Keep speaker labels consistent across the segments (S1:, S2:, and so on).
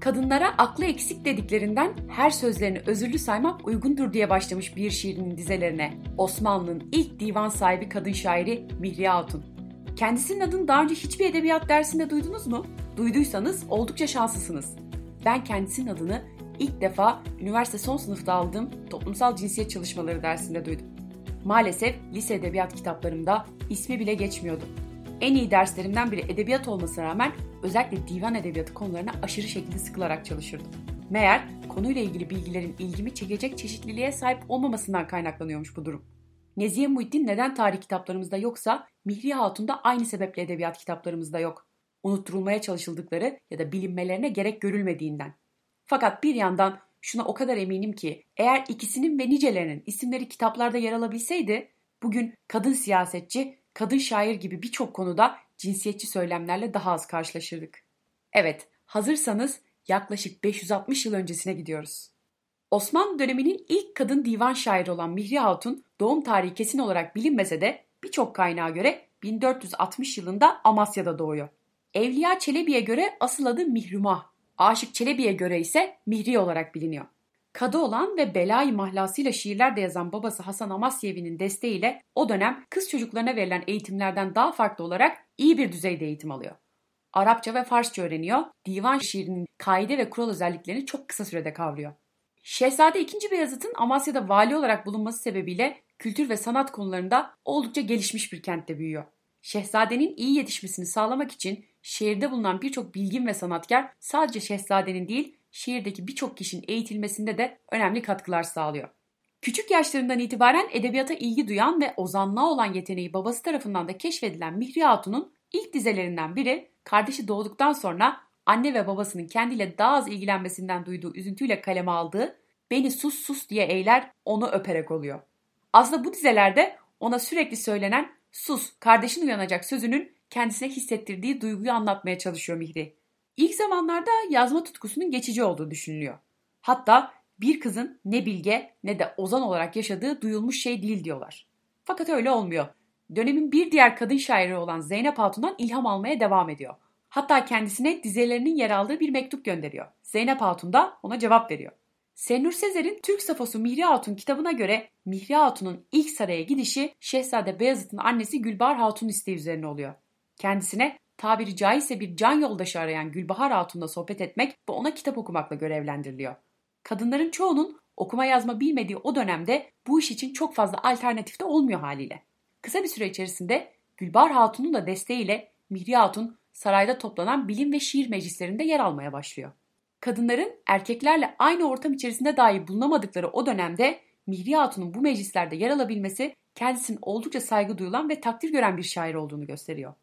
S1: kadınlara aklı eksik dediklerinden her sözlerini özürlü saymak uygundur diye başlamış bir şiirinin dizelerine Osmanlı'nın ilk divan sahibi kadın şairi Mihriye Hatun. Kendisinin adını daha önce hiçbir edebiyat dersinde duydunuz mu? Duyduysanız oldukça şanslısınız. Ben kendisinin adını ilk defa üniversite son sınıfta aldığım toplumsal cinsiyet çalışmaları dersinde duydum. Maalesef lise edebiyat kitaplarımda ismi bile geçmiyordu. En iyi derslerimden biri edebiyat olmasına rağmen özellikle divan edebiyatı konularına aşırı şekilde sıkılarak çalışırdım. Meğer konuyla ilgili bilgilerin ilgimi çekecek çeşitliliğe sahip olmamasından kaynaklanıyormuş bu durum. Nezihe Muhittin neden tarih kitaplarımızda yoksa Mihri Hatun da aynı sebeple edebiyat kitaplarımızda yok. Unutturulmaya çalışıldıkları ya da bilinmelerine gerek görülmediğinden. Fakat bir yandan şuna o kadar eminim ki eğer ikisinin ve nicelerinin isimleri kitaplarda yer alabilseydi bugün kadın siyasetçi, kadın şair gibi birçok konuda cinsiyetçi söylemlerle daha az karşılaşırdık. Evet, hazırsanız yaklaşık 560 yıl öncesine gidiyoruz. Osmanlı döneminin ilk kadın divan şairi olan Mihri Hatun doğum tarihi kesin olarak bilinmese de birçok kaynağa göre 1460 yılında Amasya'da doğuyor. Evliya Çelebi'ye göre asıl adı Mihrumah, Aşık Çelebi'ye göre ise Mihri olarak biliniyor. Kadı olan ve Belay mahlasıyla şiirler de yazan babası Hasan Amasyevi'nin desteğiyle o dönem kız çocuklarına verilen eğitimlerden daha farklı olarak iyi bir düzeyde eğitim alıyor. Arapça ve Farsça öğreniyor, divan şiirinin kaide ve kural özelliklerini çok kısa sürede kavruyor. Şehzade II. Beyazıt'ın Amasya'da vali olarak bulunması sebebiyle kültür ve sanat konularında oldukça gelişmiş bir kentte büyüyor. Şehzadenin iyi yetişmesini sağlamak için şehirde bulunan birçok bilgin ve sanatkar sadece şehzadenin değil, şehirdeki birçok kişinin eğitilmesinde de önemli katkılar sağlıyor. Küçük yaşlarından itibaren edebiyata ilgi duyan ve ozanlığa olan yeteneği babası tarafından da keşfedilen Mihri Hatun'un ilk dizelerinden biri kardeşi doğduktan sonra anne ve babasının kendiyle daha az ilgilenmesinden duyduğu üzüntüyle kaleme aldığı beni sus sus diye eyler onu öperek oluyor. Aslında bu dizelerde ona sürekli söylenen sus kardeşin uyanacak sözünün kendisine hissettirdiği duyguyu anlatmaya çalışıyor Mihri. İlk zamanlarda yazma tutkusunun geçici olduğu düşünülüyor. Hatta bir kızın ne bilge ne de ozan olarak yaşadığı duyulmuş şey değil diyorlar. Fakat öyle olmuyor. Dönemin bir diğer kadın şairi olan Zeynep Hatun'dan ilham almaya devam ediyor. Hatta kendisine dizelerinin yer aldığı bir mektup gönderiyor. Zeynep Hatun da ona cevap veriyor. Senur Sezer'in Türk Safosu Mihri Hatun kitabına göre Mihri Hatun'un ilk saraya gidişi Şehzade Beyazıt'ın annesi Gülbahar Hatun isteği üzerine oluyor. Kendisine tabiri caizse bir can yoldaşı arayan Gülbahar Hatun'la sohbet etmek ve ona kitap okumakla görevlendiriliyor. Kadınların çoğunun okuma yazma bilmediği o dönemde bu iş için çok fazla alternatif de olmuyor haliyle. Kısa bir süre içerisinde Gülbahar Hatun'un da desteğiyle Mihri Hatun sarayda toplanan bilim ve şiir meclislerinde yer almaya başlıyor. Kadınların erkeklerle aynı ortam içerisinde dahi bulunamadıkları o dönemde Mihri Hatun'un bu meclislerde yer alabilmesi kendisinin oldukça saygı duyulan ve takdir gören bir şair olduğunu gösteriyor.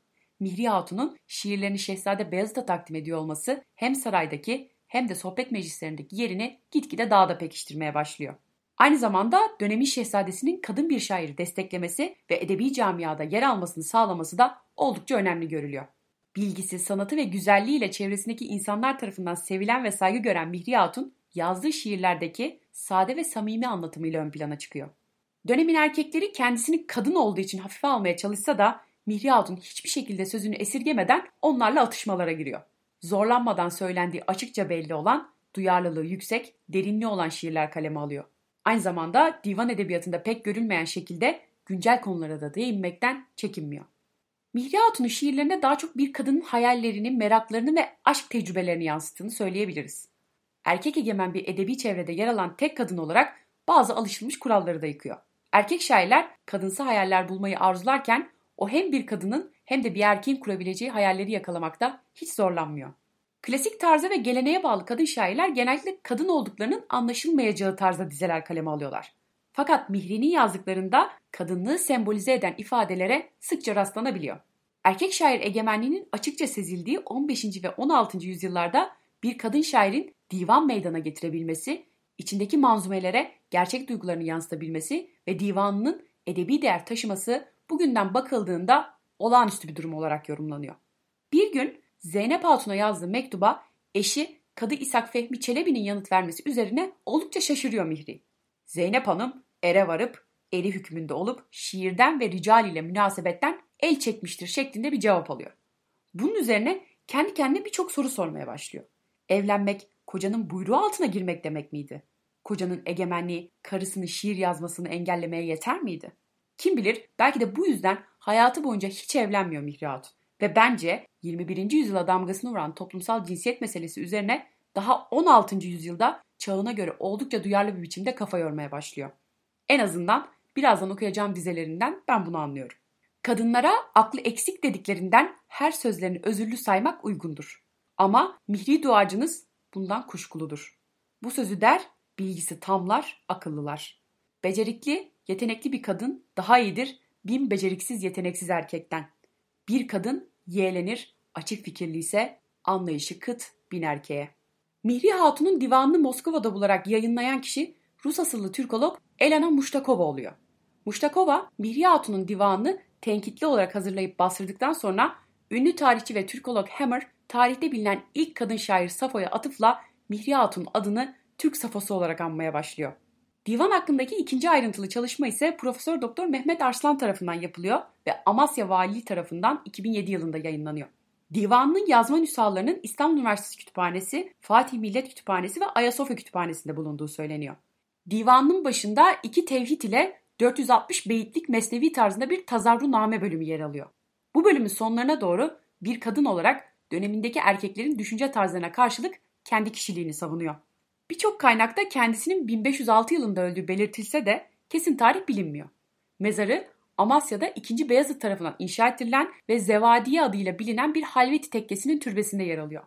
S1: Mihri Hatun'un şiirlerini Şehzade Beyazıt'a takdim ediyor olması hem saraydaki hem de sohbet meclislerindeki yerini gitgide daha da pekiştirmeye başlıyor. Aynı zamanda dönemin şehzadesinin kadın bir şairi desteklemesi ve edebi camiada yer almasını sağlaması da oldukça önemli görülüyor. Bilgisi, sanatı ve güzelliğiyle çevresindeki insanlar tarafından sevilen ve saygı gören Mihri Hatun, yazdığı şiirlerdeki sade ve samimi anlatımıyla ön plana çıkıyor. Dönemin erkekleri kendisini kadın olduğu için hafife almaya çalışsa da Mihri Hatun hiçbir şekilde sözünü esirgemeden onlarla atışmalara giriyor. Zorlanmadan söylendiği açıkça belli olan, duyarlılığı yüksek, derinliği olan şiirler kaleme alıyor. Aynı zamanda divan edebiyatında pek görülmeyen şekilde güncel konulara da değinmekten çekinmiyor. Mihri Hatun'un şiirlerine daha çok bir kadının hayallerini, meraklarını ve aşk tecrübelerini yansıttığını söyleyebiliriz. Erkek egemen bir edebi çevrede yer alan tek kadın olarak bazı alışılmış kuralları da yıkıyor. Erkek şairler kadınsı hayaller bulmayı arzularken o hem bir kadının hem de bir erkeğin kurabileceği hayalleri yakalamakta hiç zorlanmıyor. Klasik tarza ve geleneğe bağlı kadın şairler genellikle kadın olduklarının anlaşılmayacağı tarzda dizeler kaleme alıyorlar. Fakat Mihri'nin yazdıklarında kadınlığı sembolize eden ifadelere sıkça rastlanabiliyor. Erkek şair egemenliğinin açıkça sezildiği 15. ve 16. yüzyıllarda bir kadın şairin divan meydana getirebilmesi, içindeki manzumelere gerçek duygularını yansıtabilmesi ve divanının edebi değer taşıması bugünden bakıldığında olağanüstü bir durum olarak yorumlanıyor. Bir gün Zeynep Hatun'a yazdığı mektuba eşi Kadı İshak Fehmi Çelebi'nin yanıt vermesi üzerine oldukça şaşırıyor Mihri. Zeynep Hanım ere varıp eri hükmünde olup şiirden ve rical ile münasebetten el çekmiştir şeklinde bir cevap alıyor. Bunun üzerine kendi kendine birçok soru sormaya başlıyor. Evlenmek kocanın buyruğu altına girmek demek miydi? Kocanın egemenliği karısının şiir yazmasını engellemeye yeter miydi? Kim bilir belki de bu yüzden hayatı boyunca hiç evlenmiyor Mihri Hatun. Ve bence 21. yüzyıla damgasını vuran toplumsal cinsiyet meselesi üzerine daha 16. yüzyılda çağına göre oldukça duyarlı bir biçimde kafa yormaya başlıyor. En azından birazdan okuyacağım dizelerinden ben bunu anlıyorum. Kadınlara aklı eksik dediklerinden her sözlerini özürlü saymak uygundur. Ama mihri duacınız bundan kuşkuludur. Bu sözü der, bilgisi tamlar, akıllılar. Becerikli, yetenekli bir kadın daha iyidir bin beceriksiz yeteneksiz erkekten. Bir kadın yeğlenir, açık fikirli ise anlayışı kıt bin erkeğe. Mihri Hatun'un divanını Moskova'da bularak yayınlayan kişi Rus asıllı Türkolog Elena Muştakova oluyor. Muştakova, Mihri Hatun'un divanını tenkitli olarak hazırlayıp bastırdıktan sonra ünlü tarihçi ve Türkolog Hammer tarihte bilinen ilk kadın şair Safo'ya atıfla Mihri Hatun adını Türk Safosu olarak anmaya başlıyor. Divan hakkındaki ikinci ayrıntılı çalışma ise Profesör Doktor Mehmet Arslan tarafından yapılıyor ve Amasya Valiliği tarafından 2007 yılında yayınlanıyor. Divanının yazma nüshalarının İstanbul Üniversitesi Kütüphanesi, Fatih Millet Kütüphanesi ve Ayasofya Kütüphanesi'nde bulunduğu söyleniyor. Divanın başında iki tevhid ile 460 beyitlik mesnevi tarzında bir tazarruname bölümü yer alıyor. Bu bölümün sonlarına doğru bir kadın olarak dönemindeki erkeklerin düşünce tarzlarına karşılık kendi kişiliğini savunuyor. Birçok kaynakta kendisinin 1506 yılında öldüğü belirtilse de kesin tarih bilinmiyor. Mezarı Amasya'da 2. Beyazıt tarafından inşa ettirilen ve Zevadiye adıyla bilinen bir Halveti tekkesinin türbesinde yer alıyor.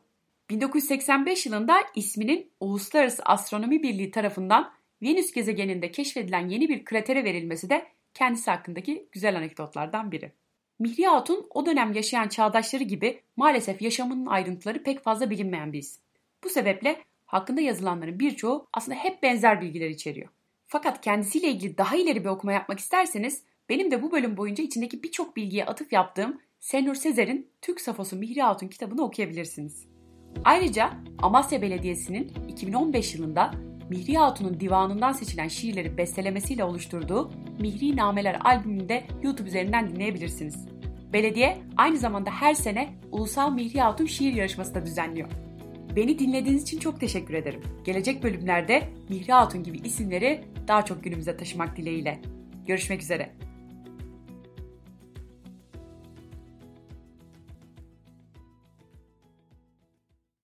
S1: 1985 yılında isminin Uluslararası Astronomi Birliği tarafından Venüs gezegeninde keşfedilen yeni bir kratere verilmesi de kendisi hakkındaki güzel anekdotlardan biri. Mihri Hatun o dönem yaşayan çağdaşları gibi maalesef yaşamının ayrıntıları pek fazla bilinmeyen bir isim. Bu sebeple hakkında yazılanların birçoğu aslında hep benzer bilgiler içeriyor. Fakat kendisiyle ilgili daha ileri bir okuma yapmak isterseniz benim de bu bölüm boyunca içindeki birçok bilgiye atıf yaptığım Senur Sezer'in Türk Safosu Mihri Hatun kitabını okuyabilirsiniz. Ayrıca Amasya Belediyesi'nin 2015 yılında Mihri Hatun'un divanından seçilen şiirleri bestelemesiyle oluşturduğu Mihri Nameler albümünü de YouTube üzerinden dinleyebilirsiniz. Belediye aynı zamanda her sene Ulusal Mihri Hatun şiir yarışması da düzenliyor. Beni dinlediğiniz için çok teşekkür ederim. Gelecek bölümlerde Mihri Hatun gibi isimleri daha çok günümüze taşımak dileğiyle. Görüşmek üzere.